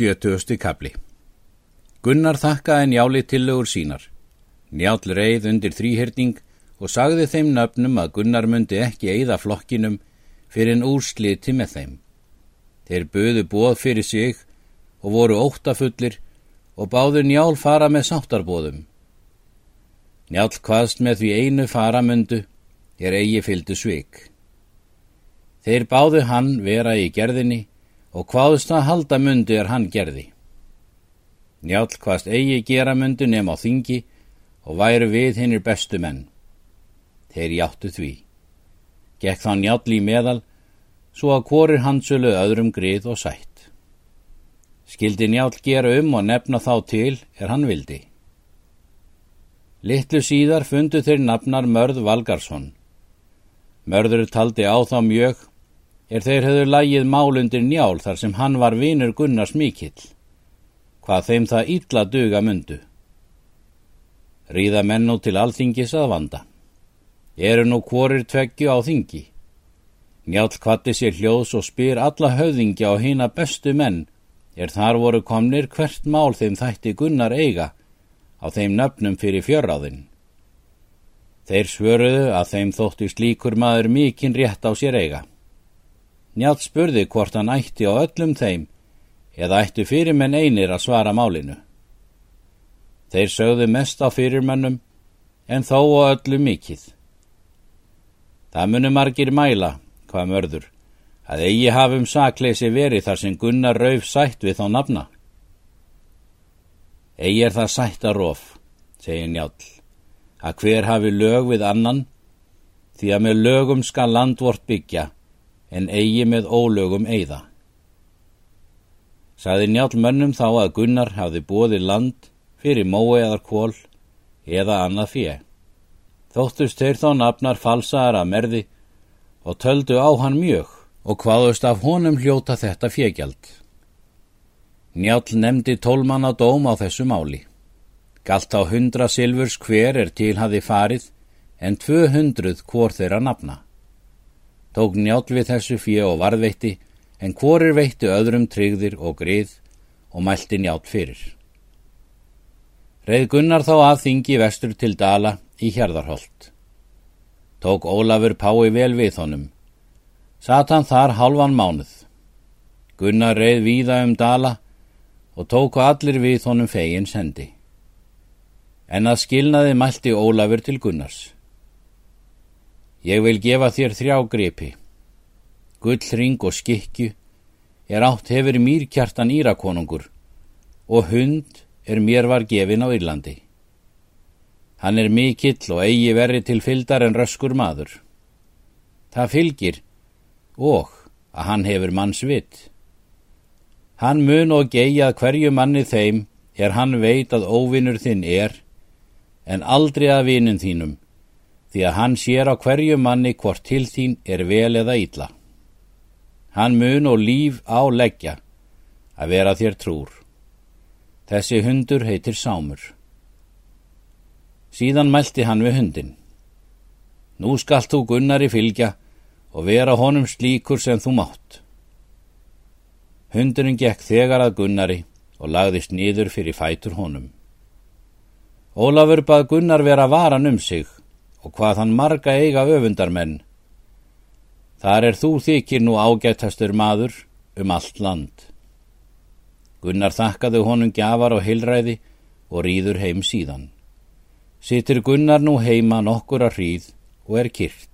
Sjötugusti kapli Gunnar þakkaði njáli tillögur sínar. Njál reið undir þrýhyrning og sagði þeim nöfnum að Gunnar myndi ekki eigða flokkinum fyrir en úrsliti með þeim. Þeir buðu bóð fyrir sig og voru óttafullir og báðu njál fara með sáttarbóðum. Njál hvaðst með því einu faramundu er eigi fyldu svik. Þeir báðu hann vera í gerðinni og hvaðust að halda mundu er hann gerði. Njál hvaðst eigi gera mundu nefn á þingi og væru við hinnir bestu menn. Þeir játtu því. Gekk þá njál í meðal, svo að hvorir hansölu öðrum grið og sætt. Skildi njál gera um og nefna þá til er hann vildi. Littlu síðar fundu þeir nafnar Mörð Valgarsson. Mörður taldi á þá mjög er þeir höfðu lægið málundir njál þar sem hann var vinur Gunnars mikill, hvað þeim það illa duga mundu. Ríða menn nú til alþingis að vanda. Eru nú hvorir tveggju á þingi. Njál kvatti sér hljóðs og spyr alla höfðingja og hýna bestu menn, er þar voru komnir hvert mál þeim þætti Gunnar eiga á þeim nöfnum fyrir fjörráðinn. Þeir svöruðu að þeim þóttu slíkur maður mikinn rétt á sér eiga. Njátt spurði hvort hann ætti á öllum þeim eða ættu fyrirmenn einir að svara málinu. Þeir sögðu mest á fyrirmennum en þó á öllu mikið. Það munu margir mæla, hvað mörður, að eigi hafum sakleysi verið þar sem Gunnar rauf sætt við þá nafna. Egi er það sætt að rof, segir Njál, að hver hafi lög við annan, því að með lögum skal landvort byggja en eigi með ólögum eigða. Saði njál mönnum þá að Gunnar hafði bóði land fyrir mói eðar kól eða annað fjö. Þóttust þeir þá nafnar falsaðar að merði og töldu á hann mjög og hvaðust af honum hljóta þetta fjegjald. Njál nefndi tólmanna dóm á þessu máli. Galt á hundra silfurs hver er til hafi farið en tvö hundruð hvort þeirra nafna tók njál við þessu fjö og varðveitti, en hvorir veitti öðrum tryggðir og grið og mælti njál fyrir. Reið Gunnar þá að þingi vestur til Dala í Hjardarholt. Tók Ólafur Pái vel við honum. Sat hann þar halvan mánuð. Gunnar reið víða um Dala og tóku allir við honum fegin sendi. En að skilnaði mælti Ólafur til Gunnars. Ég vil gefa þér þrjá gripi. Gullring og skikju er átt hefur mýrkjartan Írakonungur og hund er mér var gefin á Írlandi. Hann er mikill og eigi verri til fyldar en röskur maður. Það fylgir og að hann hefur manns vitt. Hann mun og gegjað hverju manni þeim er hann veit að óvinnur þinn er en aldrei að vinun þínum því að hann sér á hverju manni hvort til þín er vel eða ítla. Hann mun og líf á leggja að vera þér trúr. Þessi hundur heitir Sámur. Síðan mælti hann við hundin. Nú skallt þú Gunnari fylgja og vera honum slíkur sem þú mátt. Hundurinn gekk þegar að Gunnari og lagðist nýður fyrir fætur honum. Ólafur bað Gunnar vera varan um sig og hvað hann marga eiga öfundarmenn. Þar er þú þykir nú ágættastur maður um allt land. Gunnar þakkaðu honum gjafar og heilræði og rýður heim síðan. Sittir Gunnar nú heima nokkur að hríð og er kyrt.